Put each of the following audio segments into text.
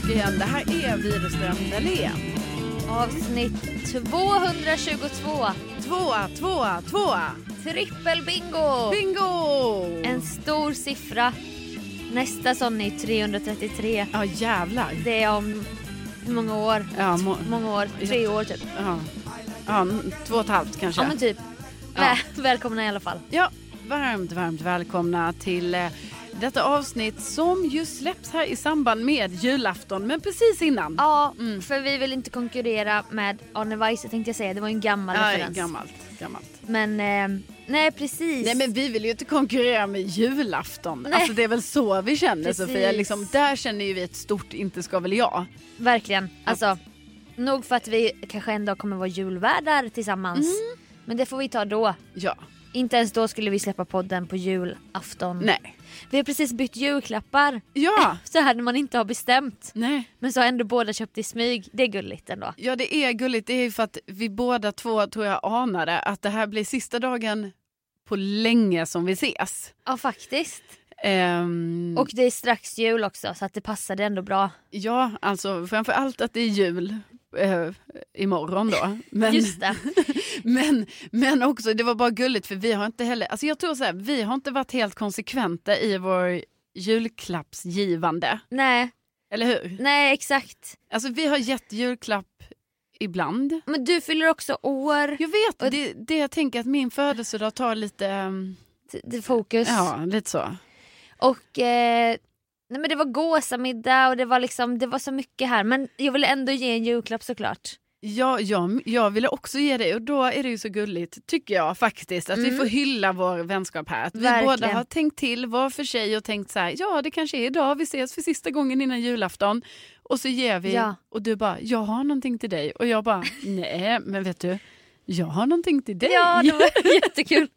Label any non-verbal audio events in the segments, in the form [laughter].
Tillbaka igen. Det här är Widerström Dahlén. Avsnitt 222. Tvåa, tvåa, tvåa. Trippelbingo! Bingo! En stor siffra. Nästa sån är 333. Ja jävlar. Det är om hur många år? Ja, må... Många år? Tre år typ. ja. ja, två och ett halvt kanske. Ja men typ. Ja. Väl, [laughs] välkomna i alla fall. Ja, varmt, varmt välkomna till eh, detta avsnitt som just släpps här i samband med julafton, men precis innan. Ja, Mm. för vi vill inte konkurrera med Arne Weise tänkte jag säga. Det var ju en gammal Ja, referens. gammalt, gammalt. Men eh, nej precis. Nej men vi vill ju inte konkurrera med julafton. Nej. Alltså det är väl så vi känner Precis. Sofia. Liksom, där känner ju vi ett stort inte ska väl jag. Verkligen. Alltså, nog för att vi kanske en dag kommer vara julvärdar tillsammans. Mm. Men det får vi ta då. Ja, Inte ens då skulle vi släppa podden på julafton. nej. Vi har precis bytt julklappar. Ja, [laughs] Så här när man inte har bestämt. nej. Men så har ändå båda köpt i smyg. Det är gulligt ändå. Ja det är gulligt, det är ju för att vi båda två tror jag anade att det här blir sista dagen på länge som vi ses. Ja faktiskt. Ehm, Och det är strax jul också så att det passade ändå bra. Ja, alltså framför allt att det är jul eh, imorgon då. [laughs] Men, Just det. [laughs] men, men också, det var bara gulligt för vi har inte heller, alltså jag tror så här, vi har inte varit helt konsekventa i vår julklappsgivande. Nej, Eller hur? nej exakt. Alltså vi har gett julklapp ibland. Men du fyller också år. Jag vet, Och- det, det jag tänker att min födelsedag tar lite, är fokus. ja lite så. Och eh, nej men det var gåsamiddag och det var liksom, det var så mycket här. Men jag ville ändå ge en julklapp såklart. Ja, jag, jag ville också ge det och då är det ju så gulligt tycker jag faktiskt att vi Mm. får hylla vår vänskap här. Att vi Verkligen. båda har tänkt till var för sig och tänkt så här, ja det kanske är idag vi ses för sista gången innan julafton. Och så ger vi Ja. och du bara, jag har någonting till dig och jag bara, nej men vet du, jag har någonting till dig. Ja det var [laughs] jättekul.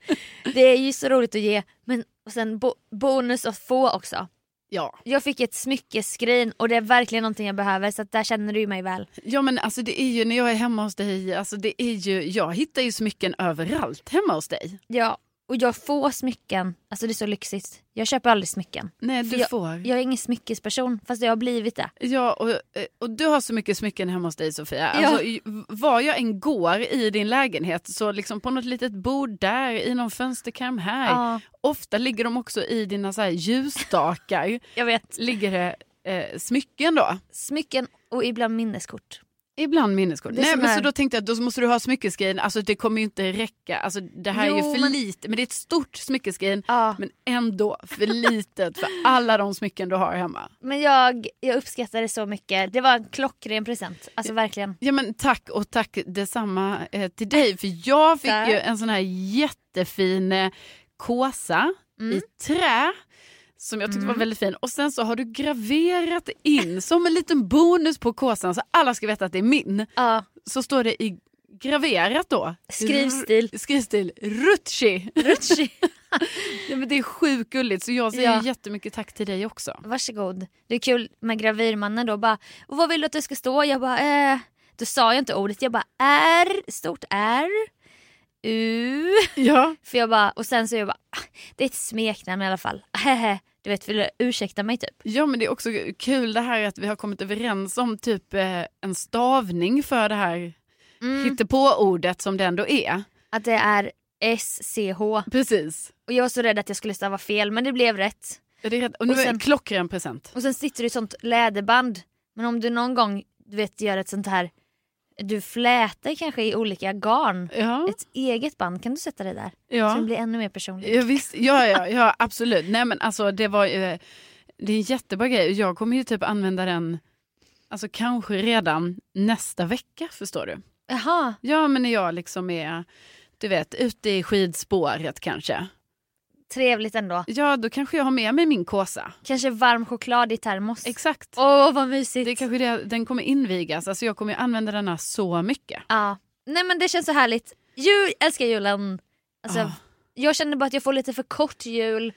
Det är ju så roligt att ge. Men och sen bo- bonus att få också. Ja. Jag fick ett smyckeskrin och det är verkligen någonting jag behöver så där känner du mig väl. ja men alltså det är ju när jag är hemma hos dig, alltså det är ju, jag hittar ju smycken överallt hemma hos dig. Ja, och jag får smycken. Alltså det är så lyxigt. Jag köper aldrig smycken. Nej du jag, får. Jag är ingen smyckesperson fast jag har blivit det. Ja, och, eh, och du har så mycket smycken hemma hos dig Sofia. Ja. Alltså, var jag än går i din lägenhet så liksom på något litet bord där, i någon fönsterkarm här. Ja, Ofta ligger de också i dina så här ljusstakar. [laughs] jag vet. ligger det eh, smycken då. Smycken och ibland minneskort. Ibland minneskort. Är Nej men här- så då tänkte jag att då måste du ha smyckesgrejen, alltså det kommer ju inte räcka. Alltså det här är Jo, ju för men- lite, men det är ett stort smyckesgrejen. Ja. Men ändå för litet för alla de smycken du har hemma. Men jag, jag uppskattar det så mycket. Det var en klockren present. Alltså verkligen. Ja men tack och tack detsamma eh, till dig för jag fick Tack. ju en sån här jättefin eh, kåsa Mm. i trä som jag tyckte var väldigt fin och sen så har du graverat in som en liten bonus på kåsan så alla ska veta att det är min. Ja, Så står det i graverat då. Skrivstil. R- skrivstil Rutschi. Rutschi. [laughs] ja, men det är sjukt gulligt så jag säger Ja. jättemycket tack till dig också. Varsågod. Det är kul med gravyrmannen då. Bara, och vad vill du att det ska stå? Jag bara, eh. Då sa jag inte ordet. Jag bara, R, stort R, U. Ja. [laughs] För jag bara, och sen så jag bara, ah, det är ett smeknamn i alla fall. [laughs] Du vet, vill du ursäkta mig typ? Ja men det är också kul det här att vi har kommit överens om typ eh, en stavning för det här Mm. hittepå-ordet som det ändå är. Att det är S-C-H. Precis. Och jag var så rädd att jag skulle stava fel men det blev rätt. Är det rätt? Och nu Och är sen- det klockren present. Och sen sitter det i sånt läderband. Men om du någon gång du vet, gör ett sånt här, du flätar kanske i olika garn. Ja, Ett eget band kan du sätta det där. Så det ja. blir ännu mer personligt. Ja, visst, ja, ja, ja absolut. Nej men alltså det var ju, det är en jättebra grej. Jag kommer ju typ använda den, alltså kanske redan nästa vecka förstår du. Jaha, Ja men när jag liksom är, du vet, ute i skidspåret kanske. Trevligt ändå. Ja då kanske jag har med mig min kåsa. Kanske varm choklad i termos. Exakt. Åh vad mysigt. Det är kanske det, den kommer invigas, alltså jag kommer använda denna så mycket. Ja. Nej men det känns så härligt. Jul, älskar julen. Alltså, Ah. Jag känner bara att jag får lite för kort jul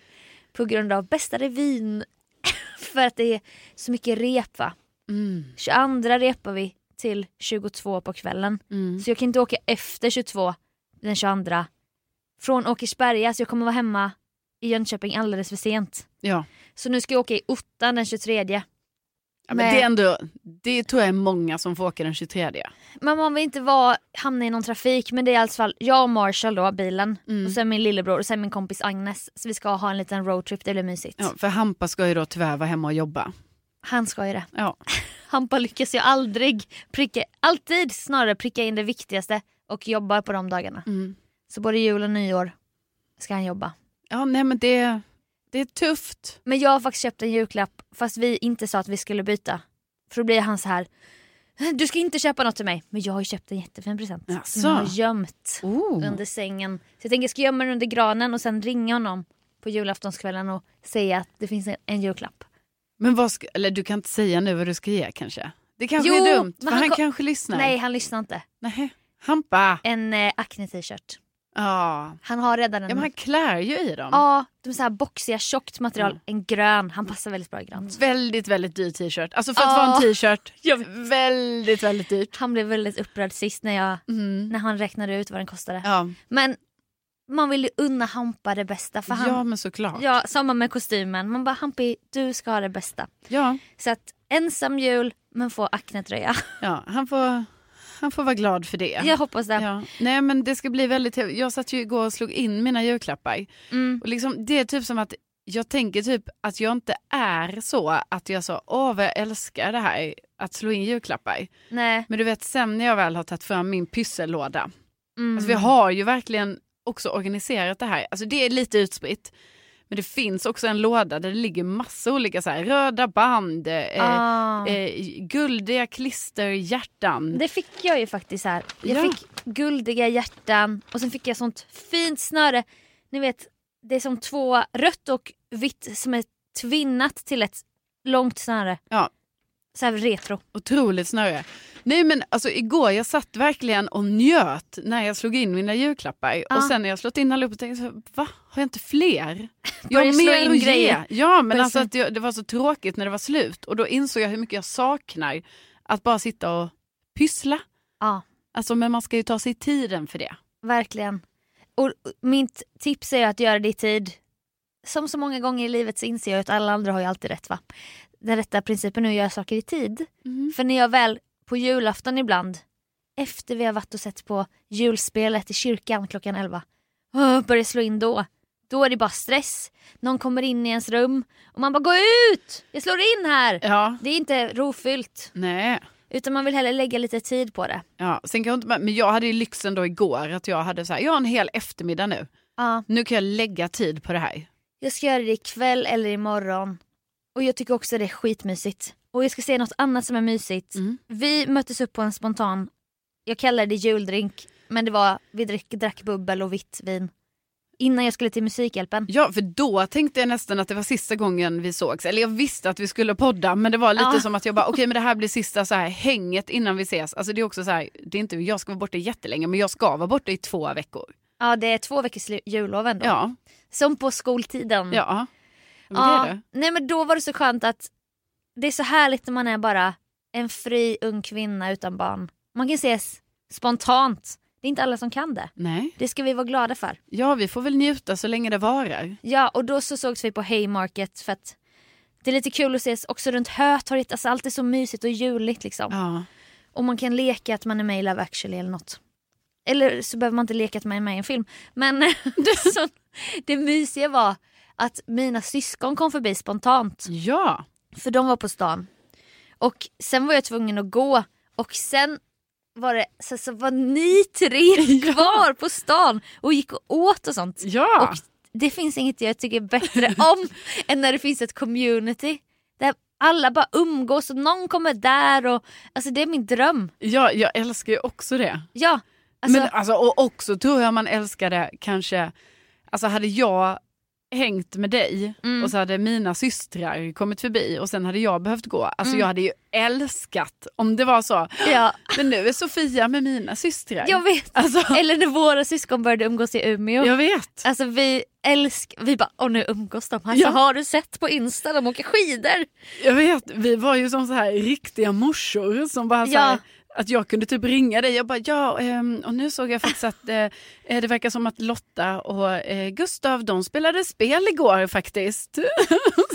på grund av bästa revyn. [laughs] för att det är så mycket rep va. Mm, 22 repar vi till 22 på kvällen. mm. Så jag kan inte åka efter 22 den 22. Från Åkersberga så jag kommer vara hemma i Jönköping alldeles för sent. Ja. Så nu ska jag åka i Ottan den 23. ja men det är ändå, det tror jag är många som får åka den 23. Men man vill inte vara, hamna i någon trafik men det är i alla fall jag och Marshall då, bilen. Mm. Och sen min lillebror och sen min kompis Agnes. Så vi ska ha en liten roadtrip, det blir mysigt. Ja, för Hampa ska ju då tyvärr vara hemma och jobba. Han ska ju det. Ja. [laughs] Hampa lyckas ju aldrig pricka, alltid snarare pricka in det viktigaste och jobbar på de dagarna. Mm. Så både jul och nyår ska han jobba. Ja, nej men det, det är tufft. Men jag har faktiskt köpt en julklapp fast vi inte sa att vi skulle byta. För då blir han så här. Du ska inte köpa något till mig. Men jag har ju köpt en jättefin present. Jaså? Som jag har gömt Oh. under sängen. Så jag tänker jag ska gömma den under granen och sen ringa honom på julaftonskvällen och säga att det finns en, en julklapp. Men vad ska, eller du kan inte säga nu vad du ska ge kanske? Det kanske Jo, är dumt, för han, han kanske lyssnar. Nej han lyssnar inte. Nej. Hampa! En eh, Acne t-shirt. Ja. Han har redan en. ja, men han klär ju i dem. Ja, de är så här boxiga, tjockt material. Mm. En grön. Han passar väldigt bra i grönt. Väldigt, väldigt dyr t-shirt. Alltså för att Ja. vara en t-shirt, [laughs] väldigt, väldigt dyrt. Han blev väldigt upprörd sist när, jag, Mm. när han räknade ut vad den kostade. Ja. Men man vill ju unna Hampa det bästa. För han, ja, men såklart. ja, samma med kostymen. Man bara Hampi, du ska ha det bästa. Ja. Så att ensam jul men få Acne-tröja. Ja, han, får, han får vara glad för det. Jag hoppas det. Ja. Nej men det ska bli väldigt. Jag satt ju igår och slog in mina julklappar. Mm. Och liksom, det är typ som att jag tänker typ att jag inte är så att jag så, åh vad jag älskar det här att slå in julklappar. Nej. Men du vet sen när jag väl har tagit fram min pyssellåda. Mm. Alltså vi har ju verkligen också organiserat det här. Alltså det är lite utspritt. Men det finns också en låda där det ligger massa olika så här, röda band, eh, ah. eh, guldiga klister, hjärtan. Det fick jag ju faktiskt här. Jag Ja. fick guldiga hjärtan och sen fick jag sånt fint snöre. Ni vet, det är som två rött och vitt som är tvinnat till ett långt snöre. Ja. Så här retro. Otroligt snöre. Nej men alltså igår jag satt verkligen och njöt när jag slog in mina julklappar. Ja. Och sen när jag slått in allihop tänkte jag, va? Har jag inte fler? Jag har mer att ge. Ja men Börjar alltså att jag, det var så tråkigt när det var slut. Och då insåg jag hur mycket jag saknar att bara sitta och pyssla. Ja, Alltså men man ska ju ta sig tiden för det. verkligen. Och mitt tips är att göra det i tid. Som så många gånger i livet så inser jag att alla andra har ju alltid rätt va. Den rätta principen är att göra saker i tid. För när jag väl på julafton ibland, efter vi har varit och sett på julspelet i kyrkan klockan 11, åh, börjar slå in då. Då är det bara stress. Någon kommer in i ens rum och man bara gå ut! Jag slår in här! Ja. Det är inte rofyllt. Nej. Utan man vill hellre lägga lite tid på det. Ja, sen kan jag inte, men jag hade ju lyxen då igår att jag hade så här, jag har en hel eftermiddag nu. Ja, Nu kan jag lägga tid på det här. jag ska göra det ikväll eller imorgon. Och jag tycker också det är skitmysigt. Och jag ska säga något annat som är mysigt. Mm. Vi möttes upp på en spontan, jag kallar det juldrink, men det var, vi drack, drack bubbel och vitt vin. Innan jag skulle till Musikhjälpen. Ja, för då tänkte jag nästan att det var sista gången vi sågs. Eller jag visste att vi skulle podda, men det var lite Ja. som att jag bara, okej men det här blir sista så här hänget innan vi ses. Alltså det är också så här, det är inte, jag ska vara borta jättelänge, men jag ska vara borta i två veckor. Ja det är två veckors jullov ändå. Ja, Som på skoltiden. ja. Men Ja, det det. Nej men då var det så skönt att det är så härligt när man är bara en fri ung kvinna utan barn. Man kan ses spontant. Det är inte alla som kan det. Nej. Det ska vi vara glada för. Ja, vi får väl njuta så länge det varar. Ja och då så sågs vi på Haymarket för att det är lite kul att ses också runt Hötorget. Alltså allt är så mysigt och juligt liksom. Ja. Och man kan leka att man är med i Love actually eller något. Eller så behöver man inte leka att man är med i en film. Men [laughs] så, det mysiga var att mina syskon kom förbi spontant. Ja. För de var på stan. Och sen var jag tvungen att gå och sen var det så, så var ni tre [laughs] kvar på stan och gick och åt och sånt. Ja. Och det finns inget jag tycker bättre [laughs] om än när det finns ett community där alla bara umgås och någon kommer där och alltså det är min dröm. ja, jag älskar ju också det. Ja, alltså, Men alltså, och också tror jag man älskar det kanske, alltså hade jag hängt med dig Mm. och så hade mina systrar kommit förbi och sen hade jag behövt gå. Alltså Mm. jag hade ju älskat om det var så. ja, Men nu är Sofia med mina systrar. jag vet. Alltså, Eller när våra syskon började umgås i Umeå. jag vet. Alltså vi älskar, vi bara åh nu umgås de. Alltså, Ja. Har du sett på Insta, de åker skidor. Jag vet, vi var ju som så här riktiga morsor som bara så här, att jag kunde typ ringa dig och bara ja, ehm, och nu såg jag faktiskt att eh, eh, det verkar som att Lotta och eh, Gustav de spelade spel igår faktiskt. [laughs]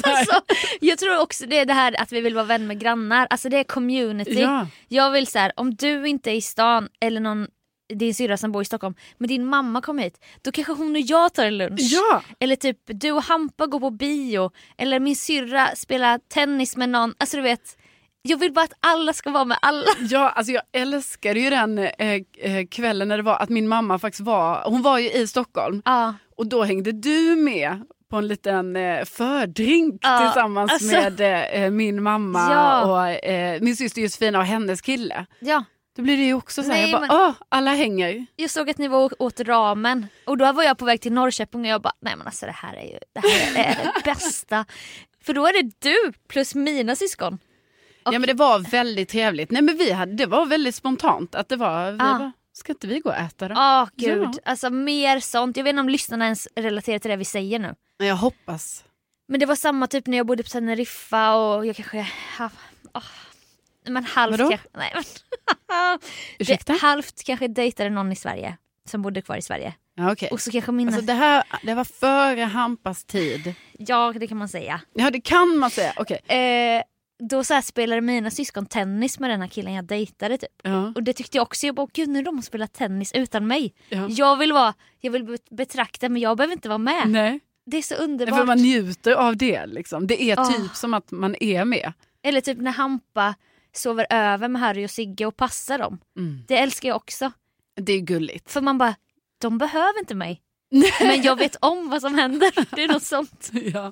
Alltså, jag tror också det är det här att vi vill vara vän med grannar, alltså det är community. Ja. Jag vill så här, om du inte är i stan eller någon din syrra som bor i Stockholm, men din mamma kommer hit, då kanske hon och jag tar en lunch. Ja. Eller typ du och Hampa går på bio, eller min syrra spelar tennis med någon. Alltså du vet, jag vill bara att alla ska vara med alla. Ja, alltså jag älskade ju den eh, eh, kvällen när det var att min mamma faktiskt var, hon var ju i Stockholm Ja, och då hängde du med på en liten eh, fördrink Ja, tillsammans alltså. med eh, min mamma Ja. och eh, min syster Josefina och hennes kille. ja. Då blir det ju också så här, Nej, jag bara, men- åh, alla hänger. Jag såg att ni var och åt ramen och då var jag på väg till Norrköping och jag bara, nej men alltså det här är ju det, här är det bästa. För då är det du plus mina syskon. Ja men det var väldigt trevligt. Nej men vi hade, det var väldigt spontant att det var, vi Ja. bara, ska inte vi gå och äta då? Åh gud, Ja. alltså mer sånt. Jag vet inte om lyssnarna ens relaterar till det vi säger nu. Jag hoppas. Men det var samma typ när jag bodde på Teneriffa och jag kanske... Ja, åh, men halvt Vadå? kanske... Nej, men, [laughs] det, halvt kanske dejtade någon i Sverige som bodde kvar i Sverige. Ja, okej. Och så kanske mina... Alltså det här det var före Hampas tid. Ja det kan man säga. Ja det kan man säga. Okej. Eh, då så spelade mina syskon tennis med den här killen jag dejtade typ. Ja. Och det tyckte jag också, jag bara gud nu de spelar tennis utan mig. Ja. Jag vill vara, jag vill bet- betrakta men jag behöver inte vara med. Nej. Det är så underbart. För man njuter av det liksom. Det är typ som att man är med. Eller typ när Hampa sover över med Harry och Sigge och passar dem. Mm. Det älskar jag också. Det är gulligt. För man bara, de behöver inte mig. Men jag vet om vad som händer. [laughs] Det är något sånt. [laughs] ja.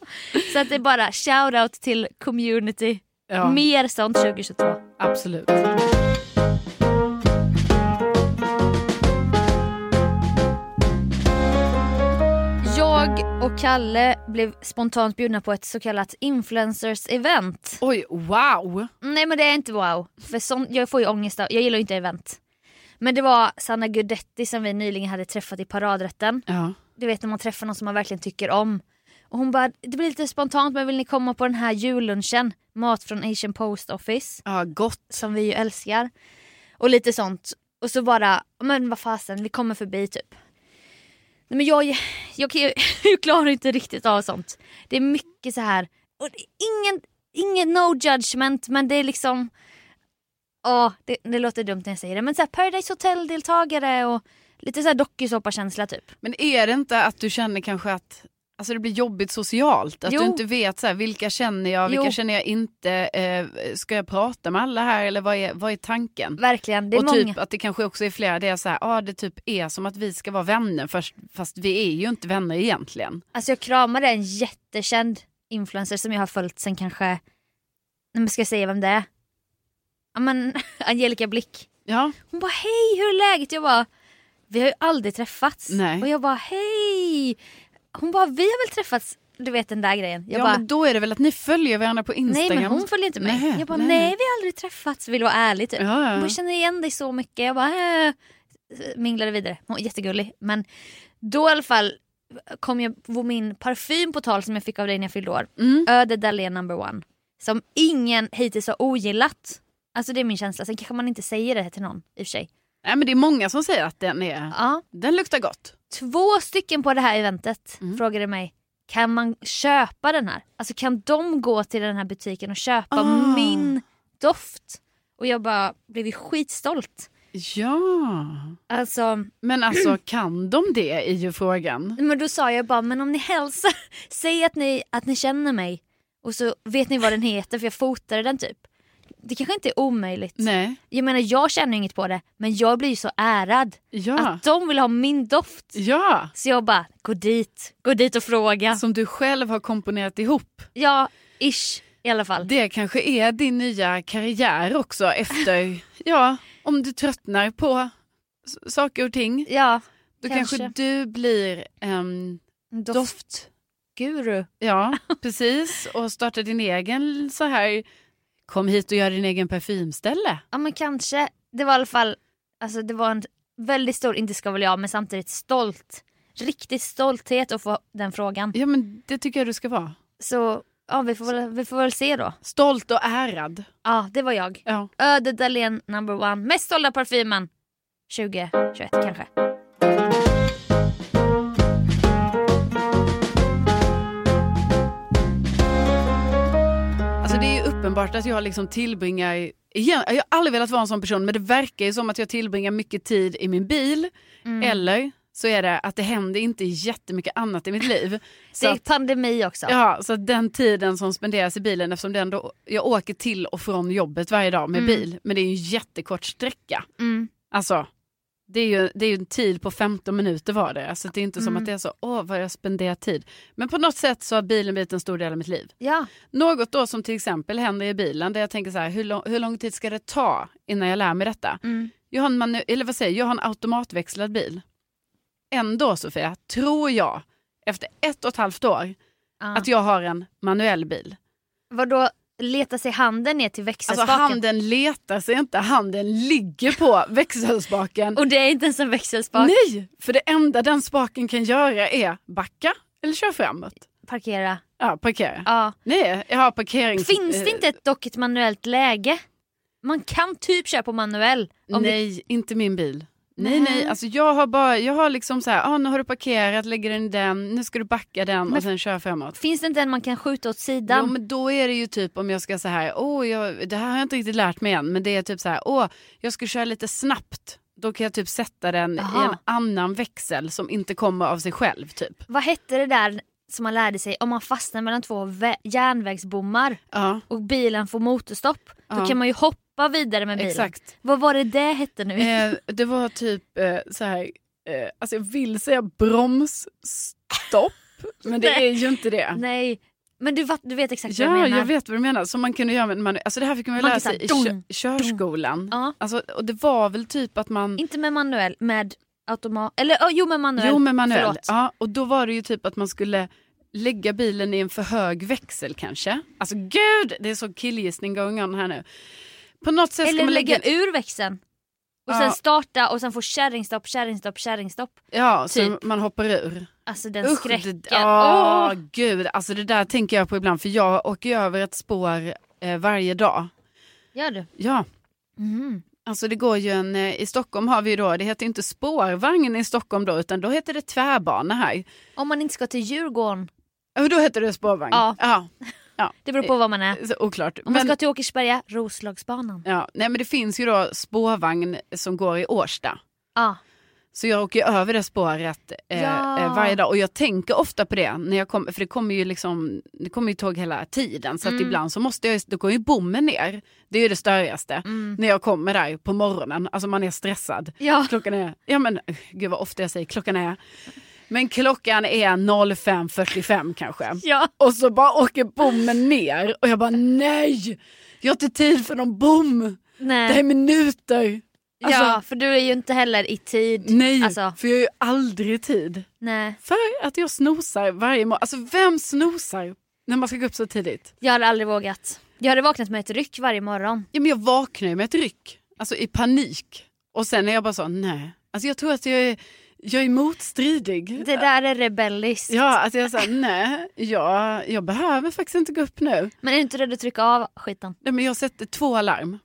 Så att det är bara shout out till community. Ja, Mer sånt 2022. absolut. Jag och Kalle blev spontant bjudna på ett så kallat influencers event. Oj, wow. Nej men det är inte wow. För sånt, jag får ju ångest av, jag gillar ju inte event. Men det var Sanna Gudetti som vi nyligen hade träffat i paradrätten. Ja. Du vet när man träffar någon som man verkligen tycker om. Och hon bara, det blir lite spontant men vill ni komma på den här jullunchen? Mat från Asian Post Office. ja, gott. Som vi ju älskar. Och lite sånt. Och så bara, men vad fasen, vi kommer förbi typ. Nej men jag, jag, ju- [laughs] jag klarar inte riktigt av sånt. Det är mycket så här. Och ingen, ingen no judgment men det är liksom... Åh, det, det låter dumt när jag säger det men så här Paradise Hotel-deltagare och lite så här dokusåpakänsla typ. Men är det inte att du känner kanske att Alltså det blir jobbigt socialt. Att Jo. du inte vet så här, vilka känner jag, vilka Jo. känner jag inte. Eh, ska jag prata med alla här eller vad är, vad är tanken? Verkligen, det är och många. typ att det kanske också är flera, det är så här, ah, det typ är som att vi ska vara vänner fast, fast vi är ju inte vänner egentligen. Alltså jag kramade en jättekänd influencer som jag har följt sen kanske, men ska jag säga vem det är? Ja men [laughs] Angelica Blick. Ja, Hon bara hej hur är läget? Jag bara vi har ju aldrig träffats. Nej. Och jag bara hej. Hon bara vi har väl träffats, du vet den där grejen. Jag ja bara men då är det väl att ni följer varandra på Instagram? nej men hon följer inte mig. Nej, jag bara nej. nej. vi har aldrig träffats, vill vara ärlig typ. Ja, ja. Hon bara känner igen dig så mycket. Jag bara äh. minglade vidare. Hon var jättegullig. Men då i alla fall kom jag på min parfym på tal som jag fick av dig när jag fyllde år. Mm. Öde Dahlén number one. Som ingen hittills har ogillat. Alltså det är min känsla. Sen kanske man inte säger det till någon i och för sig. Nej men det är många som säger att den, är, Ja. den luktar gott. Två stycken på det här eventet Mm. frågade mig kan man köpa den här? Alltså kan de gå till den här butiken och köpa Ah. min doft? Och jag bara blev skitstolt. Ja, Alltså, men alltså [clears throat] kan de det är ju frågan. men då sa jag bara, men om ni hälsar, [laughs] säg att ni, att ni känner mig och så vet ni vad den heter för jag fotade den typ. Det kanske inte är omöjligt. Nej, Jag menar jag känner inget på det men jag blir ju så ärad ja, att de vill ha min doft. ja. Så jag bara, gå dit, gå dit och fråga. Som du själv har komponerat ihop. Ja, ish i alla fall. Det kanske är din nya karriär också efter, [laughs] ja, om du tröttnar på saker och ting. Ja, Då kanske, kanske. du blir en doft. doftguru. Ja, [laughs] precis. Och startar din egen så här, kom hit och gör din egen parfymställe. Ja men kanske. Det var i alla fall, alltså det var en väldigt stor, inte ska väl jag, men samtidigt stolt. Riktigt stolthet att få den frågan. Ja men det tycker jag du ska vara. Så ja, vi, får väl, vi får väl se då. Stolt och ärad. Ja, det var jag. Ja. Öde Dahlén number one. Mest sålda parfymen 2021 kanske. Uppenbart att jag liksom tillbringar, igen, jag har aldrig velat vara en sån person men det verkar ju som att jag tillbringar mycket tid i min bil. Mm. Eller så är det att det händer inte jättemycket annat i mitt liv. [laughs] Det Så är att, pandemi också. ja, så den tiden som spenderas i bilen eftersom det ändå, jag åker till och från jobbet varje dag med Mm. bil men det är en jättekort sträcka. Mm. Alltså det är, ju, det är ju en tid på 15 minuter var det. Alltså det är inte som Mm. att det är så, åh vad jag spenderar tid. Men på något sätt så har bilen blivit en stor del av mitt liv. Ja. Något då som till exempel händer i bilen där jag tänker så här, hur, lång, hur lång tid ska det ta innan jag lär mig detta? Mm. Jag har en, manu- eller vad säger, jag, har en automatväxlad bil. Ändå Sofia, tror jag, efter ett och ett halvt år, ja. att jag har en manuell bil. Vadå, leta sig handen ner till Alltså växelspaken? handen letar sig inte, handen ligger på [laughs] växelspaken. Och det är inte ens en växelspak? Nej, för det enda den spaken kan göra är backa eller köra framåt. Parkera. Ja, parkera. Ja. Nej, jag har parkerings... Finns det eh, inte ett, dock ett manuellt läge? Man kan typ köra på manuell. Nej, inte min bil. Nej, Nej. nej, alltså jag har bara, jag har liksom så här, ah, nu har du parkerat, lägger den i den, nu ska du backa den Men- och sen köra framåt. finns det inte en man kan skjuta åt sidan? Jo, men då är det ju typ om jag ska så här, åh, jag, det här har jag inte riktigt lärt mig än, men det är typ så här, åh, jag ska köra lite snabbt. Då kan jag typ sätta den i Jaha. en annan växel som inte kommer av sig själv typ. Vad hette det där som man lärde sig om man fastnar mellan två vä- järnvägsbommar Ja, och bilen får motorstopp? Då Ja. kan man ju hoppa vidare med bilen. exakt. Vad var det det hette nu? Eh, det var typ eh, så här, eh, alltså jag vill säga bromsstopp, men det [laughs] är ju inte det. Nej, men du, du vet exakt vad Ja, jag menar. jag vet vad du menar. Som man kunde göra med man, alltså det här fick man ju lära sig i kö, körskolan. Ja. Alltså, och det var väl typ att man... Inte med manuell, med automat. Eller oh, jo med manuell. Jo, med manuell. Förlåt. Ja, och då var det ju typ att man skulle lägga bilen i en för hög växel kanske. Alltså gud, det är så killgissning going on här nu. På något sätt ska Eller man lägga ur växeln. Och Ja. sen starta och sen få kärringstopp, kärringstopp, kärringstopp. Ja, så typ. man hoppar ur. Alltså den Usch, skräcken. det, åh, Åh! gud, alltså det där tänker jag på ibland för jag åker över ett spår eh, varje dag. Gör du? Ja, Mm. Alltså det går ju en, eh, i Stockholm har vi ju då, det heter inte spårvagn i Stockholm då, utan då heter det tvärbana här. Om man inte ska till Djurgården. Och då heter det spårvagn. Ja. ja. Ja. Det beror på vad man är. Så oklart. Om man Men, ska till Åkersberga, Roslagsbanan. ja, nej, men det finns ju då spårvagn som går i Årsta. Ja. Så jag åker över det spåret eh, Ja. eh, varje dag och jag tänker ofta på det. När jag kommer, för det kommer ju liksom, det kommer ju tåg hela tiden så att Mm. ibland så måste jag, då går ju bommen ner. Det är ju det störigaste. Mm. När jag kommer där på morgonen, alltså man är stressad. Ja. Klockan är, ja men gud vad ofta jag säger klockan är. Men klockan är 05.45 kanske. Ja. Och så bara åker bommen ner och jag bara nej, jag har inte tid för någon bom. Det här är Nej. minuter. Alltså, ja, för du är ju inte heller i tid. Nej, Alltså, för jag har ju aldrig tid. nej. För att jag snosar varje morgon. Alltså vem snosar när man ska gå upp så tidigt? Jag hade aldrig vågat. Jag hade vaknat med ett ryck varje morgon. Ja, men jag vaknar ju med ett ryck, alltså i panik. Och sen är jag bara så, nej. Alltså jag tror att jag är, jag är motstridig. Det där är rebelliskt. Ja, att jag säger nej, jag, jag behöver faktiskt inte gå upp nu. Men är du inte rädd att trycka av skiten? Nej, men jag sätter två alarm.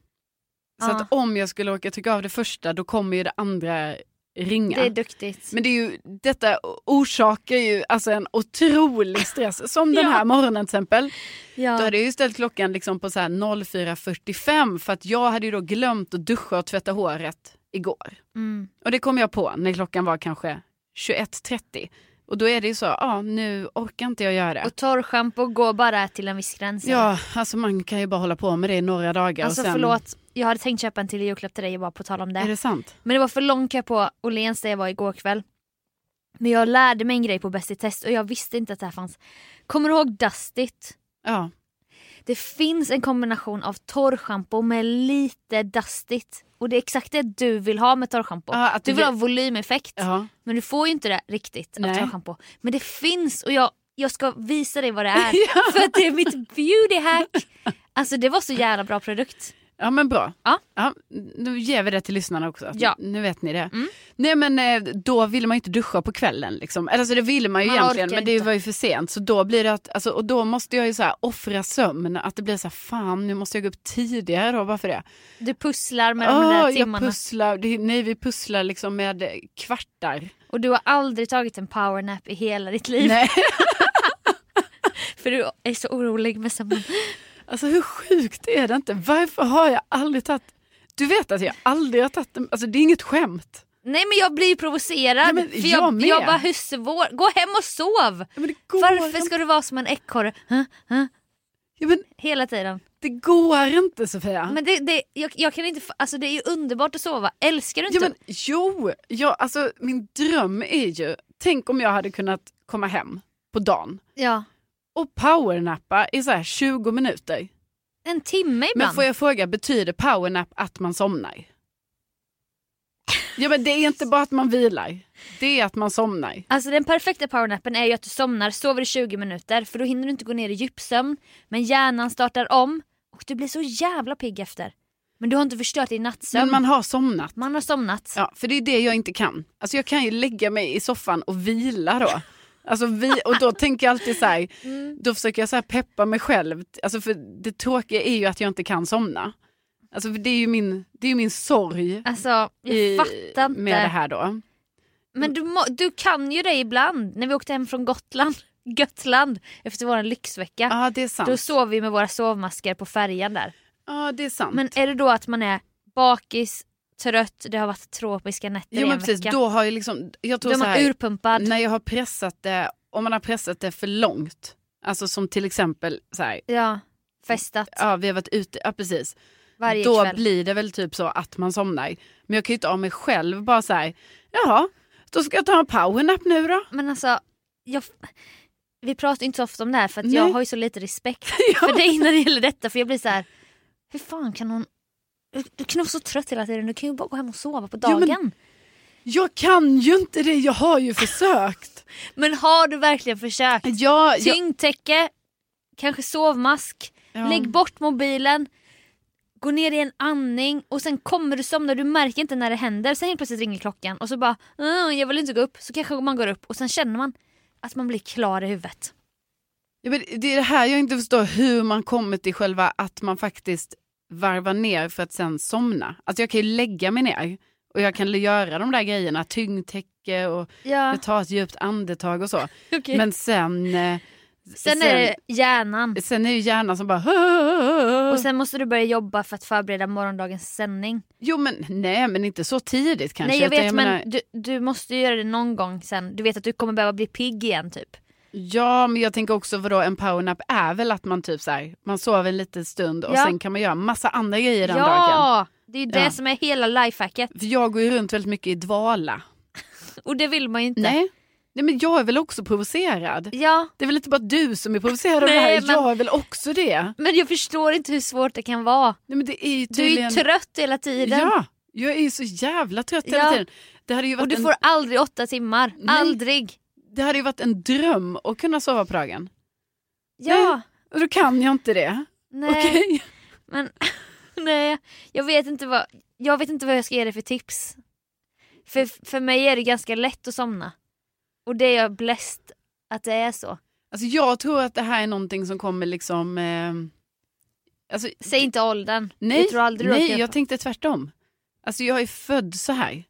Så Ja. att om jag skulle åka trycka av det första då kommer ju det andra ringa. Det är duktigt. Men det är ju, detta orsakar ju alltså en otrolig stress. Som [laughs] den Ja. här morgonen till exempel. Då Ja. hade jag ju ställt klockan liksom på så här 04.45 för att jag hade ju då glömt att duscha och tvätta håret igår. Mm. Och det kom jag på när klockan var kanske 21.30. Och då är det ju så, ja nu orkar inte jag göra det. Och torrschampo går bara till en viss gräns. Ja, alltså man kan ju bara hålla på med det i några dagar. Alltså och sen, förlåt, jag hade tänkt köpa en till julklapp till dig bara på tal om det. Är det sant? Men det var för lång kö på Åhléns där jag var igår kväll. Men jag lärde mig en grej på Bäst i test och jag visste inte att det här fanns. Kommer du ihåg Dustit? Ja. Det finns en kombination av torrschampo med lite Dustit. Och det är exakt det du vill ha med torrschampo. Ja, du vill ha volymeffekt. ja. Men du får ju inte det riktigt av torrschampo. Men det finns och jag, jag ska visa dig vad det är. [laughs] Ja. För att det är mitt beauty hack. Alltså det var så jävla bra produkt. Ja men bra. Ja. nu ger vi det till lyssnarna också. Ja. Nu vet ni det. Mm. Nej men eh, då vill man ju inte duscha på kvällen. Liksom. Alltså, det vill man ju Man egentligen men det inte. var ju för sent. Så då blir det att, alltså, och då måste jag ju så här offra sömn. Att det blir så här, fan nu måste jag gå upp tidigare då bara för det. Du pusslar med de Åh, där jag timmarna. pusslar, det, nej vi pusslar liksom med kvartar. Och du har aldrig tagit en powernap i hela ditt liv. Nej. [laughs] För du är så orolig med sömnen. Alltså hur sjukt är det inte? Varför har jag aldrig tagit, du vet att jag aldrig har tagit, alltså det är inget skämt. Nej men jag blir provocerad. Men för jag jag, med. jag bara husse gå hem och sov. Varför ska du vara som en ekorre huh? Huh? Ja, men hela tiden? det går inte Sofia. Men det, det, jag, jag kan inte, alltså det är ju underbart att sova. Älskar du inte? Ja, men, jo, ja, alltså, min dröm är ju, tänk om jag hade kunnat komma hem på dagen ja. Och powernappa i så här 20 minuter. En timme Men ibland. får jag fråga, betyder powernap att man somnar? Ja men det är inte bara att man vilar, det är att man somnar. Alltså den perfekta powernappen är ju att du somnar, sover i 20 minuter för då hinner du inte gå ner i djupsömn. Men hjärnan startar om och du blir så jävla pigg efter. Men du har inte förstört din nattsömn. Men man har somnat. Man har somnat. Ja, för det är det jag inte kan. Alltså jag kan ju lägga mig i soffan och vila då. Alltså vi, och då tänker jag alltid så här, [laughs] då försöker jag så peppa mig själv. Alltså för det tråkiga är ju att jag inte kan somna. Alltså det är ju min, det är min sorg Alltså jag i, med det här då. Men du, må, du kan ju det ibland. När vi åkte hem från Gotland, [laughs] Götland efter vår lyxvecka. Ja det är sant. Då sov vi med våra sovmasker på färjan där. Ja det är sant. Men är det då att man är bakis, trött, det har varit tropiska nätter jo, i en precis, vecka. då har jag liksom, jag Då tror är så man här, urpumpad. när jag har pressat det, om man har pressat det för långt, alltså som till exempel så här, Ja, festat ja vi har varit ute, ja precis. varje då kväll. blir det väl typ så att man somnar. Men jag kan ju inte av mig själv bara säga, jaha, då ska jag ta en powernap nu då. Men alltså, jag, vi pratar inte så ofta om det här för jag har ju så lite respekt [laughs] för dig när det gäller detta. För jag blir så här, hur fan kan hon... Du, kan vara så trött hela tiden, du kan ju bara gå hem och sova på Ja, dagen. men- Jag kan ju inte det, jag har ju försökt. [laughs] Men har du verkligen försökt? Ja, jag, Tyngdtäcke, kanske sovmask, ja. lägg bort mobilen, gå ner i en andning och sen kommer du somna, du märker inte när det händer. Sen helt plötsligt ringer klockan och så bara "Mm, jag vill inte gå upp. Så kanske man går upp och sen känner man att man blir klar i huvudet. Ja, men det är det här jag inte förstår, hur man kommer till själva att man faktiskt varvar ner för att sen somna. Alltså jag kan ju lägga mig ner och jag kan göra de där grejerna, tyngdtäcke och Ja, ta ett djupt andetag och så. [laughs] okej. Men sen, eh, Sen är det hjärnan. sen är ju hjärnan som bara... Och sen måste du börja jobba för att förbereda morgondagens sändning. Jo men nej men inte så tidigt kanske. Nej jag vet men menar- du, du måste göra det någon gång sen. Du vet att du kommer behöva bli pigg igen typ. Ja men jag tänker också vadå en powernap är väl att man typ så här, man sover en liten stund och Ja. sen kan man göra massa andra grejer den ja! dagen. Det är det Ja. som är hela lifehacket. För jag går ju runt väldigt mycket i dvala. [laughs] Och det vill man ju inte. Nej. Nej men jag är väl också provocerad. Ja, Det är väl inte bara du som är provocerad av det här, men- jag är väl också det. men jag förstår inte hur svårt det kan vara. Nej, men det är ju Du är ju tydligen... trött hela tiden. Ja, jag är ju så jävla trött hela Ja. tiden. Det hade, ju varit Och du en, får aldrig åtta timmar. Nej. Aldrig. Det hade ju varit en dröm att kunna sova på dagen. Ja. Och då kan jag inte det. Nej. Okej? Men [laughs] nej, jag vet inte vad jag vet inte vad jag ska ge dig för tips. För, för mig är det ganska lätt att somna. Och det är jag bläst att det är så. Alltså jag tror att det här är någonting som kommer liksom... Eh, alltså, Säg inte åldern. nej, jag tror aldrig nej jag tänkte tvärtom. Alltså jag är född så här.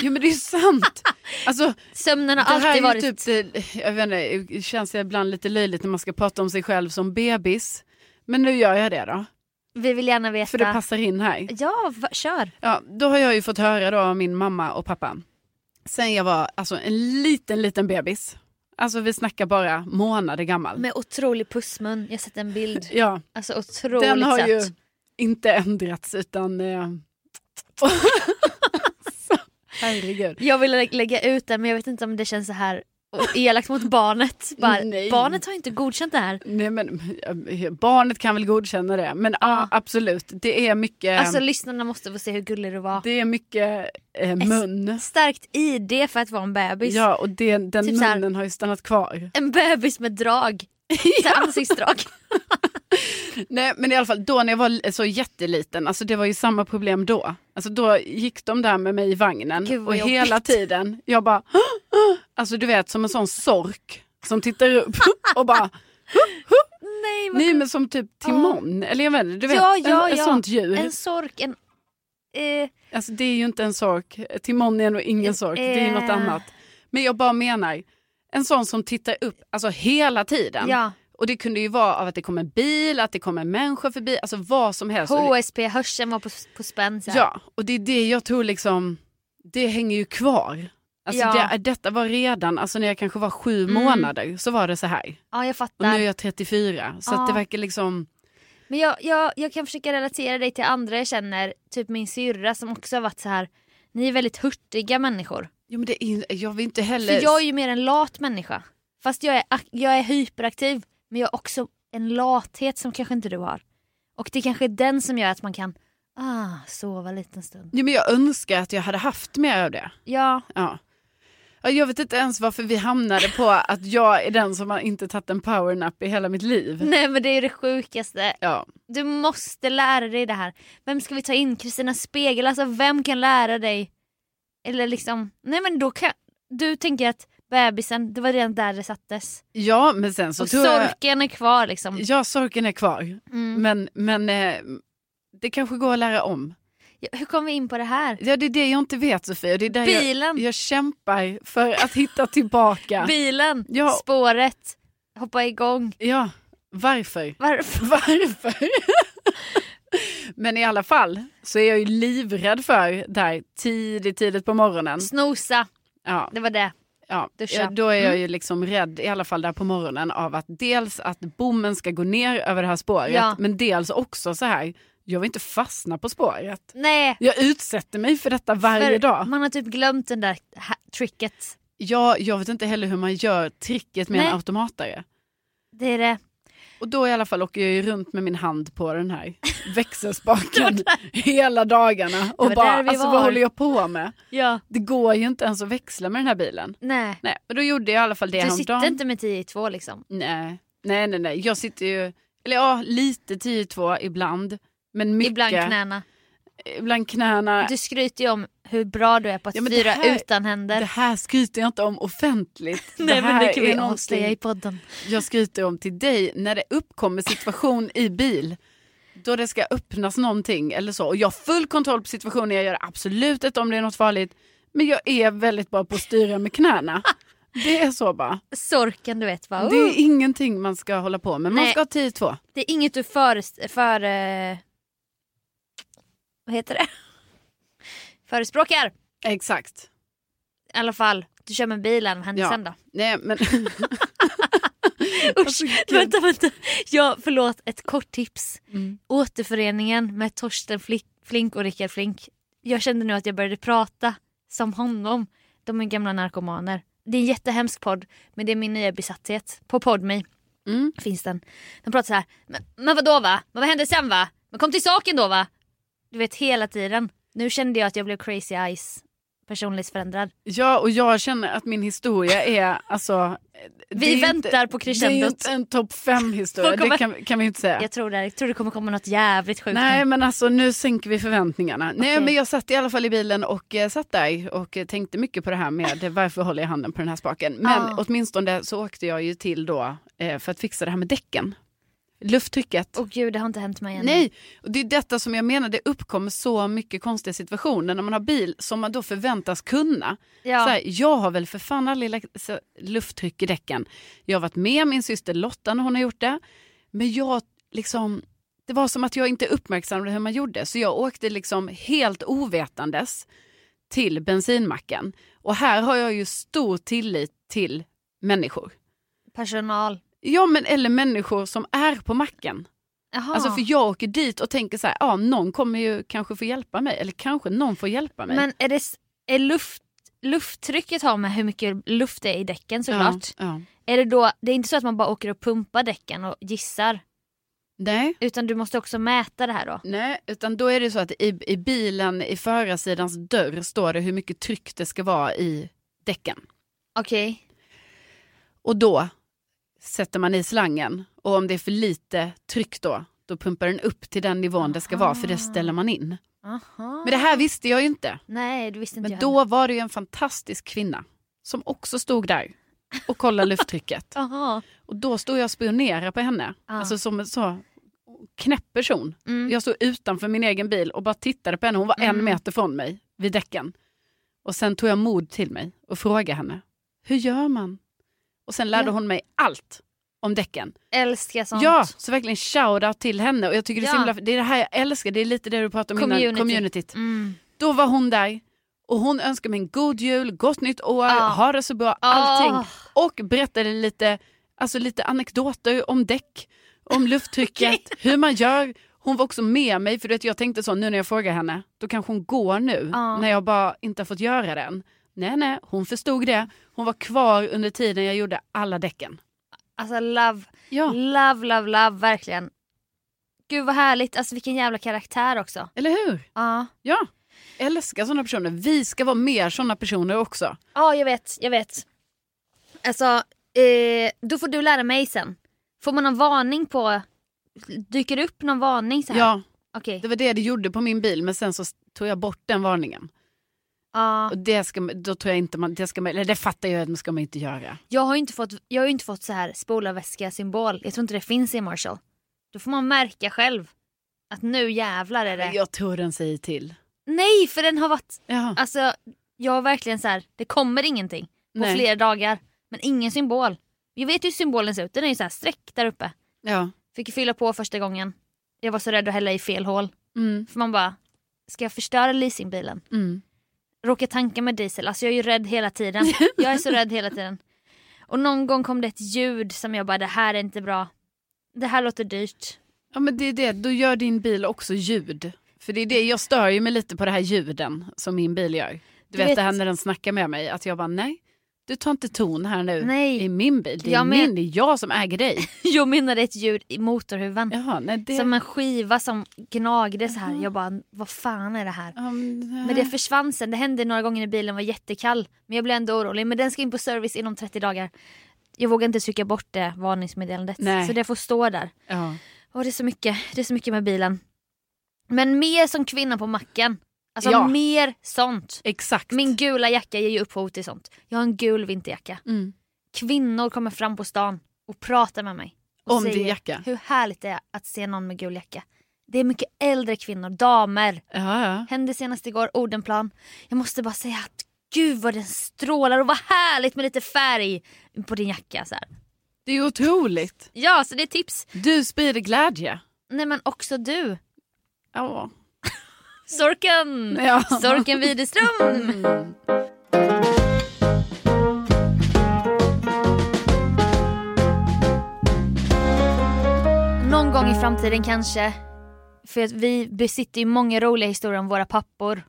Jo men det är sant. [laughs] Alltså, Sömnen har alltid är varit... typ, det, jag vet inte, det känns ibland lite löjligt när man ska prata om sig själv som bebis. Men nu gör jag det då, Vi vill gärna veta. för det passar in här. Ja, va, kör. Ja, då har jag ju fått höra då av min mamma och pappa. Sen jag var alltså en liten, liten bebis. Alltså vi snackar bara månader gammal. Med otrolig pussmun. Jag har sett en bild. [laughs] Ja, Alltså otroligt den har söt. ju inte ändrats utan... Eh... [laughs] herregud. Jag vill lä- lägga ut den men jag vet inte om det känns så här elakt mot barnet. Bara, barnet har inte godkänt det här. Nej, men, eh, barnet kan väl godkänna det, men ja, absolut. Det är mycket, Alltså lyssnarna måste få se hur gullig du var. det är mycket eh, mun. Starkt ID för att vara en bebis. Ja, och det, den Typ så här- munnen har ju stannat kvar. En bebis med drag. [laughs] ja. Ansiktsdrag. [laughs] Nej men i alla fall då när jag var så jätteliten, alltså det var ju samma problem då. Alltså då gick de där med mig i vagnen Gud, och jobbigt. hela tiden, jag bara, [gasps] alltså du vet som en sån sork som tittar upp [laughs] och bara, Nej, vad nej men som typ Timon, eller jag vet inte, du vet, Ja, ja, en, ett ja. sånt djur. En sork, en... Eh, Alltså det är ju inte en sork, Timon är nog ingen sork, det är något Eh. annat. Men jag bara menar, en sån som tittar upp, alltså hela tiden. ja. Och det kunde ju vara av att det kom en bil, att det kom en människa förbi, alltså vad som helst. Och HSP, hörseln var på, på spänn. Ja, och det är det jag tror liksom, det hänger ju kvar. Alltså Ja. det, detta var redan, alltså när jag kanske var sju Mm. månader så var det så här. ja, jag Och fattar. nu är jag 34, så Ja. det verkar liksom, Men jag, jag, jag kan försöka relatera dig till andra jag känner, typ min syrra som också har varit så här. Ni är väldigt hurtiga människor. Jo men det är, jag vill inte heller... För jag är ju mer en lat människa. Fast jag är, jag är hyperaktiv men jag har också en lathet som kanske inte du har. Och det kanske är den som gör att man kan ah, sova en liten stund. Jo, men jag önskar att jag hade haft mer av det. Ja, Ja. Ja, Jag vet inte ens varför vi hamnade på att jag är den som har inte tagit en powernap i hela mitt liv. nej men det är ju det sjukaste. Ja. Du måste lära dig det här. Vem ska vi ta in? Kristina Spegel? Alltså vem kan lära dig? Eller liksom, nej men då kan, du tänker att bebisen, det var redan där det sattes. ja, men sen så Och tror jag... sorken är kvar liksom. Ja, sorken är kvar. Mm. Men, men eh, det kanske går att lära om. Ja, Hur kom vi in på det här? Ja, det är det jag inte vet Sofia. Det är där jag, Bilen, jag kämpar för att hitta tillbaka. [laughs] bilen, Ja. spåret, hoppa igång. Ja, varför? Varför? [laughs] Varför? Men i alla fall så är jag ju livrädd för där tidigt, tidigt på morgonen. Snosa, Ja, det var det. ja. Duscha. då är jag ju liksom rädd i alla fall där på morgonen av att dels att bommen ska gå ner över det här spåret Ja. men dels också så här, jag vill inte fastna på spåret. Nej, Jag utsätter mig för detta varje för dag. man har typ glömt den där tricket. Ja, jag vet inte heller hur man gör tricket med Nej. en automatare. Det är det. Och då i alla fall åker jag ju runt med min hand på den här [laughs] växelspaken hela dagarna. Och bara, alltså var. vad håller jag på med? Ja. Det går ju inte ens att växla med den här bilen. Nej, Nej, men då gjorde jag i alla fall det du sitter inte med 10 i 2 liksom. Nej, nej, nej, nej. Jag sitter ju, eller ja, lite 10-2 ibland. Men mycket. Ibland knäna. Ibland knäna. Du skryter ju om hur bra du är på att Ja, styra här- utan händer. Det här skryter jag inte om offentligt. [laughs] Nej det men det kan vi avslöja i podden. jag skryter om till dig när det uppkommer situation i bil då det ska öppnas någonting eller så och jag har full kontroll på situationen, jag gör absolut inte om det är något farligt men jag är väldigt bra på att styra med knäna. [laughs] Det är så bara. Sorken du vet. Bara, Det är oh. ingenting man ska hålla på med. Man Nej. ska ha 10-2. det är inget du för... för eh, vad heter det? Förespråkar. Exakt. I alla fall, du kör med bilen, vad händer Ja. sen då? Nej men [laughs] Usch, Alltså, vänta, vänta. Ja, förlåt, ett kort tips. Mm. Återföreningen med Torsten Flink och Rickard Flink. Jag kände nu att jag började prata som honom. De är gamla narkomaner. Det är en jättehemsk podd, men det är min nya besatthet. På Podme Mm. finns den. De pratar så här. Men, men vadå va? Men vad hände sen va? Men kom till saken då va? Du vet hela tiden. Nu kände jag att jag blev crazy eyes personlighetsförändrad. Ja och jag känner att min historia är alltså... Vi är väntar på Det är crescendot. inte en topp fem historia, [laughs] kommer- det kan, kan vi inte säga. Jag tror det. Jag tror det kommer komma något jävligt sjukt. Nej men alltså nu sänker vi förväntningarna. Nej Okej. men jag satt i alla fall i bilen och eh, satt där och eh, tänkte mycket på det här med eh, varför håller jag handen på den här spaken. Men Ja. åtminstone så åkte jag ju till då eh, för att fixa det här med däcken. Lufttrycket. Åh gud, det har inte hänt mig än. Nej, och det är detta som jag menar, det uppkommer så mycket konstiga situationer när man har bil som man då förväntas kunna. Ja. Så här, jag har väl för fan aldrig lagt lufttryck i däcken. Jag har varit med min syster Lotta när hon har gjort det. Men jag liksom, det var som att jag inte uppmärksammade hur man gjorde. Så jag åkte liksom helt ovetandes till bensinmacken. Och här har jag ju stor tillit till människor. Personal. Ja men eller människor som är på macken. Jaha. Alltså för jag åker dit och tänker så här, ja någon kommer ju kanske få hjälpa mig. Eller kanske någon får hjälpa mig. Men är det är luft, lufttrycket har med hur mycket luft det är i däcken såklart. Ja, ja. Är det då, det är inte så att man bara åker och pumpar däcken och gissar. Nej. Utan du måste också mäta det här då. Nej, utan då är det så att i, i bilen i förarsidans dörr står det hur mycket tryck det ska vara i däcken. Okej. Och då sätter man i slangen och om det är för lite tryck då, då pumpar den upp till den nivån det ska vara för det ställer man in. Aha. Men det här visste jag ju inte. Nej, du visste inte Men jag då var det ju en fantastisk kvinna som också stod där och kollade [laughs] lufttrycket. Aha. Och då stod jag och spionerade på henne. Ja. Alltså som en så knäpp person. Mm. Jag stod utanför min egen bil och bara tittade på henne. Hon var en Mm. meter från mig vid däcken. Och sen tog jag mod till mig och frågade henne. Hur gör man? Och sen lärde Ja. hon mig allt om däcken. Älskar sånt. Ja, så verkligen shout-out till henne. Och jag tycker det är, Ja. himla, det är det här jag älskar. Det är lite det du pratade om Community. innan. Communityt. Mm. Då var hon där. Och hon önskade mig en god jul, gott nytt år, Ja. ha det så bra, allting. Ah. Och berättade lite, alltså lite anekdoter om däck, om [laughs] lufttrycket, hur man gör. Hon var också med mig, för du vet, jag tänkte så nu när jag frågar henne, då kanske hon går nu, Ja. när jag bara inte har fått göra det än. Nej, nej, hon förstod det. Hon var kvar under tiden jag gjorde alla däcken. Alltså love, Ja, love, love, love, verkligen. Gud vad härligt, alltså vilken jävla karaktär också. eller hur? Ja, Ja, älskar sådana personer. Vi ska vara mer sådana personer också. ja jag vet, jag vet. Alltså, eh, då får du lära mig sen. Får man någon varning på, dyker det upp någon varning så här? Ja, Okej. det var det det gjorde på min bil, men sen så tog jag bort den varningen. Ja. Och det ska då tror jag inte man, det ska man, eller det fattar jag att man ska man inte göra. Jag har ju inte fått, jag har inte fått så här spolarväska symbol. Jag tror inte det finns i Marshall. Då får man märka själv att nu jävlar är det. Jag tror den säger till. Nej för den har varit, Ja. alltså jag har verkligen så här, det kommer ingenting på Nej. flera dagar. Men ingen symbol. Jag vet hur symbolen ser ut, den är ju så här streck där uppe. ja. Fick fylla på första gången. Jag var så rädd att hälla i fel hål. Mm. För man bara, ska jag förstöra leasingbilen? Mm. Råka tanka med diesel, alltså jag är ju rädd hela tiden. [laughs] Jag är så rädd hela tiden. Och någon gång kom det ett ljud som jag bara, det här är inte bra. Det här låter dyrt. Ja men det är det, då gör din bil också ljud. För det är det, jag stör ju mig lite på det här ljuden som min bil gör. Du, Du vet, vet- det här när den snackar med mig, att jag bara nej, du tar inte ton här nu Nej. i min bil. Det är Jag men- min, det är jag som äger dig. [laughs] Jag menade ett ljud i motorhuven. Jaha, nej det... Som en skiva som gnagde så här. Jag bara, vad fan är det här? Ja, men, Men det försvann sen. Det hände några gånger när bilen var jättekall. Men jag blev ändå orolig. Men den ska in på service inom 30 dagar. Jag vågar inte trycka bort det varningsmeddelandet. Nej. Så det får stå där. ja. Åh, det, är så mycket. det är så mycket med bilen. Men mer som kvinna på macken. Alltså Ja. mer sånt. Exakt. Min gula jacka ger ju upphov till sånt. Jag har en gul vinterjacka. Mm. Kvinnor kommer fram på stan och pratar med mig. Och Om din säger jacka? Hur härligt det är att se någon med gul jacka. Det är mycket äldre kvinnor, damer. Ja, ja. Hände senast igår, Odenplan. Jag måste bara säga att gud vad den strålar och vad härligt med lite färg på din jacka. Så här. Det är otroligt. Ja, så det är tips. Du sprider glädje. Nej men också du. Ja. Sorken! Ja. Sorken Widerström! Någon gång i framtiden kanske. För att vi besitter ju många roliga historier om våra pappor.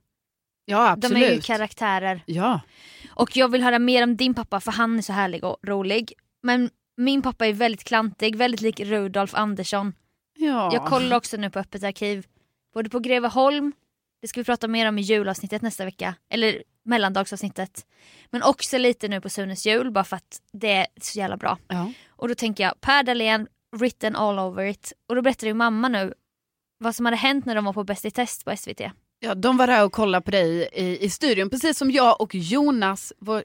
Ja absolut. De är ju karaktärer. Ja. Och jag vill höra mer om din pappa för han är så härlig och rolig. Men min pappa är väldigt klantig, väldigt lik Rudolf Andersson. ja. Jag kollar också nu på Öppet arkiv. Både på Greveholm, det ska vi prata mer om i julavsnittet nästa vecka. Eller mellandagsavsnittet. Men också lite nu på Sunes jul bara för att det är så jävla bra. Ja. Och då tänker jag Per Dahlén, written all over it. Och då berättade ju mamma nu vad som hade hänt när de var på Bäst i test på SVT. Ja, de var där och kollade på dig i, i studion, precis som jag och Jonas, vår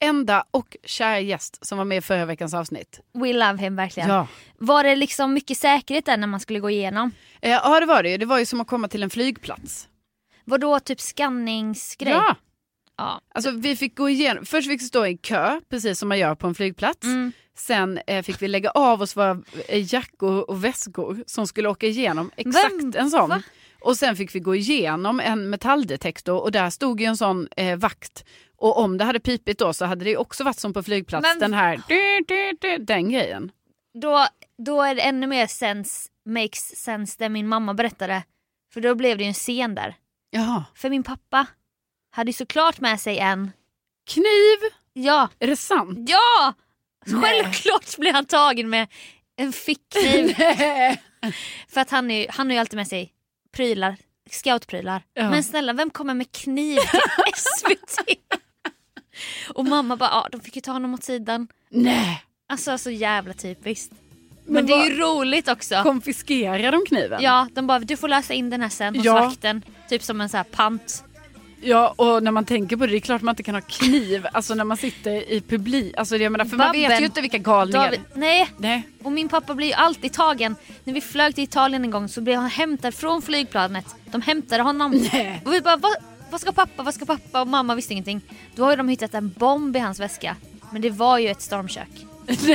enda och kära gäst som var med i förra veckans avsnitt. We love him verkligen. Ja. Var det liksom mycket säkerhet där när man skulle gå igenom? Eh, ja, det var det ju. Det var ju som att komma till en flygplats. Var då typ skanningsgrej? Ja, ja. alltså vi fick gå igenom, först fick vi stå i kö, precis som man gör på en flygplats. Mm. Sen eh, fick vi lägga av oss våra eh, jackor och väskor som skulle åka igenom exakt Vem? en sån. Va? Och sen fick vi gå igenom en metalldetektor och där stod ju en sån eh, vakt. Och om det hade pipit då så hade det också varit som på flygplats, Men- den här du, du, du, den grejen. Då, då är det ännu mer sense, makes sense det min mamma berättade. För då blev det ju en scen där. Jaha. För min pappa hade ju såklart med sig en, Kniv, ja, är det sant? ja! Nej. Självklart blev han tagen med en fickkniv. [laughs] För att han, är, han har ju alltid med sig prylar, scoutprylar. Ja. Men snälla vem kommer med kniv till [laughs] SVT? Och mamma bara, ja de fick ju ta honom åt sidan. Nej. Alltså så jävla typiskt. Men, Men det är ju roligt också. Konfiskerar de kniven? Ja, de bara du får lösa in den här sen hos Ja. vakten. Typ som en så här pant. Ja, och när man tänker på det, det är klart man inte kan ha kniv alltså när man sitter i publik. Alltså, jag menar, för man vet Babben. ju inte vilka galningar. David, nej, Nej. och min pappa blir ju alltid tagen. När vi flög till Italien en gång så blev han hämtad från flygplanet. De hämtade honom. Nej. Och vi bara, vad, vad ska pappa, vad ska pappa? Och mamma visste ingenting. Då har ju de hittat en bomb i hans väska. Men det var ju ett stormkök.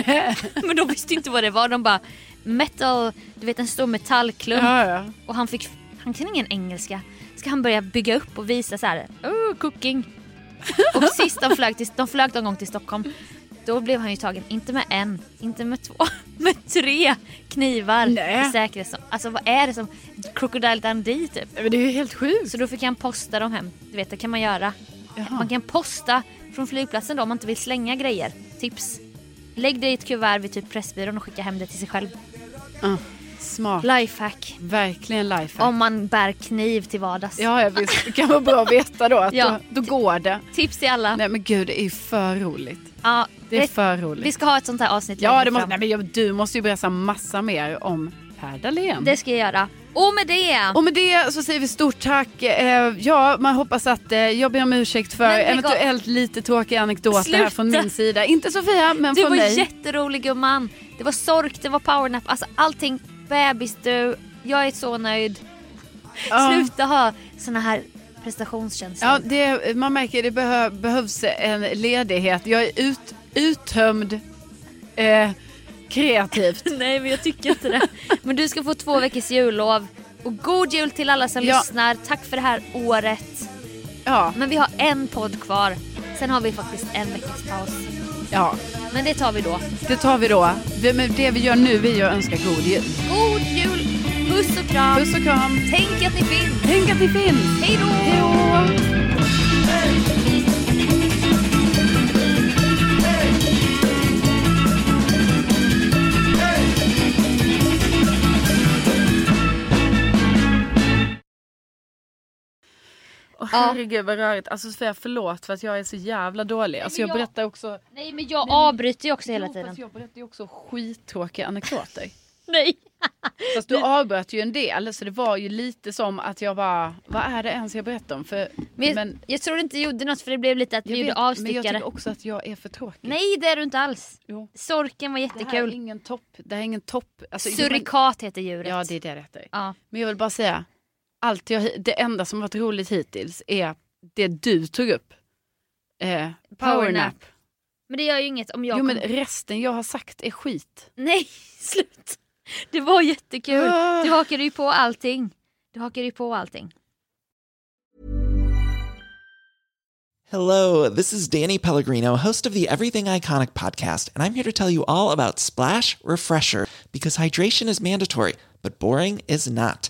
Nej. [laughs] Men de visste inte vad det var. De bara, metal, du vet en stor metallklump. Ja, ja. Och han fick, han kan ingen engelska. Ska han börja bygga upp och visa så här, oh, cooking. [laughs] Och sist de flög, till, de flög en gång till Stockholm. Då blev han ju tagen, inte med en, inte med två, [laughs] med tre knivar. Nej. i säkerhet. Alltså vad är det som, Crocodile Dundee typ. Men det är ju helt sjukt. Så då fick han posta dem hem. Du vet det kan man göra. Jaha. Man kan posta från flygplatsen då om man inte vill slänga grejer. Tips. Lägg det i ett kuvert vid typ Pressbyrån och skicka hem det till sig själv. Ja, smart. Lifehack. Verkligen lifehack. Om man bär kniv till vardags. Ja, ja visst. Det kan vara bra att veta då att [laughs] Ja. då, då går det. Tips till alla. Nej men gud, det är ju för roligt. Ja, Det är det- för roligt. vi ska ha ett sånt här avsnitt Ja, det måste, nej, men du måste ju berätta massa mer om Per Dahlén. Det ska jag göra. Och med det. Och med det så säger vi stort tack. Eh, ja, man hoppas att eh, jag ber om ursäkt för eventuellt lite tråkiga anekdoter här Sluta. från min sida. Inte Sofia, men du från var mig. jätterolig gumman. Det var sork, det var powernap, alltså allting. Bebis du. Jag är så nöjd. Ja. Sluta ha såna här prestationskänslor. Ja, det, man märker det behö, behövs en ledighet. Jag är ut, uttömd eh, kreativt. [laughs] Nej men jag tycker inte det. Men du ska få två veckors jullov. Och god jul till alla som Ja. lyssnar. Tack för det här året. Ja, Men vi har en podd kvar. Sen har vi faktiskt en veckas paus. Ja, Men det tar vi då. det tar vi då. Det, men det vi gör nu är att önska god jul. God jul! Puss och kram! Puss och kram. Tänk att ni finns! Tänk att ni finns. Hej då! Hej då! Herregud vad rörigt. Alltså Sofia förlåt för att jag är så jävla dålig. Alltså jag jag- berättar också Nej men jag avbryter ju också hela Jo, tiden. jag berättar ju också skittråkiga anekdoter. [laughs] Nej. Fast du avbröt ju en del så det var ju lite som att jag bara, vad är det ens jag berättar om? För, Men, jag- men jag tror inte det gjorde något för det blev lite att vi jag gjorde vet, men jag avstickare. tycker också att jag är för tråkig. Nej det är du inte alls. Jo. Sorken var Det här är jättekul. ingen topp. Det här är ingen topp. Alltså, jo, Surikat heter djuret. men, ja det är det det heter. Ja. Men jag vill bara säga, allt jag, det enda som har varit roligt hittills är det du tog upp. Eh, Powernap. Men det gör ju inget om jag Jo men resten jag har sagt är skit. Nej, [laughs] slut. Det var jättekul. Ah. Du hakade ju på allting. Du hakade ju på allting. Hello, this is Danny Pellegrino, host of the Everything Iconic podcast, and I'm here to tell you all about Splash Refresher because hydration is mandatory, but boring is not.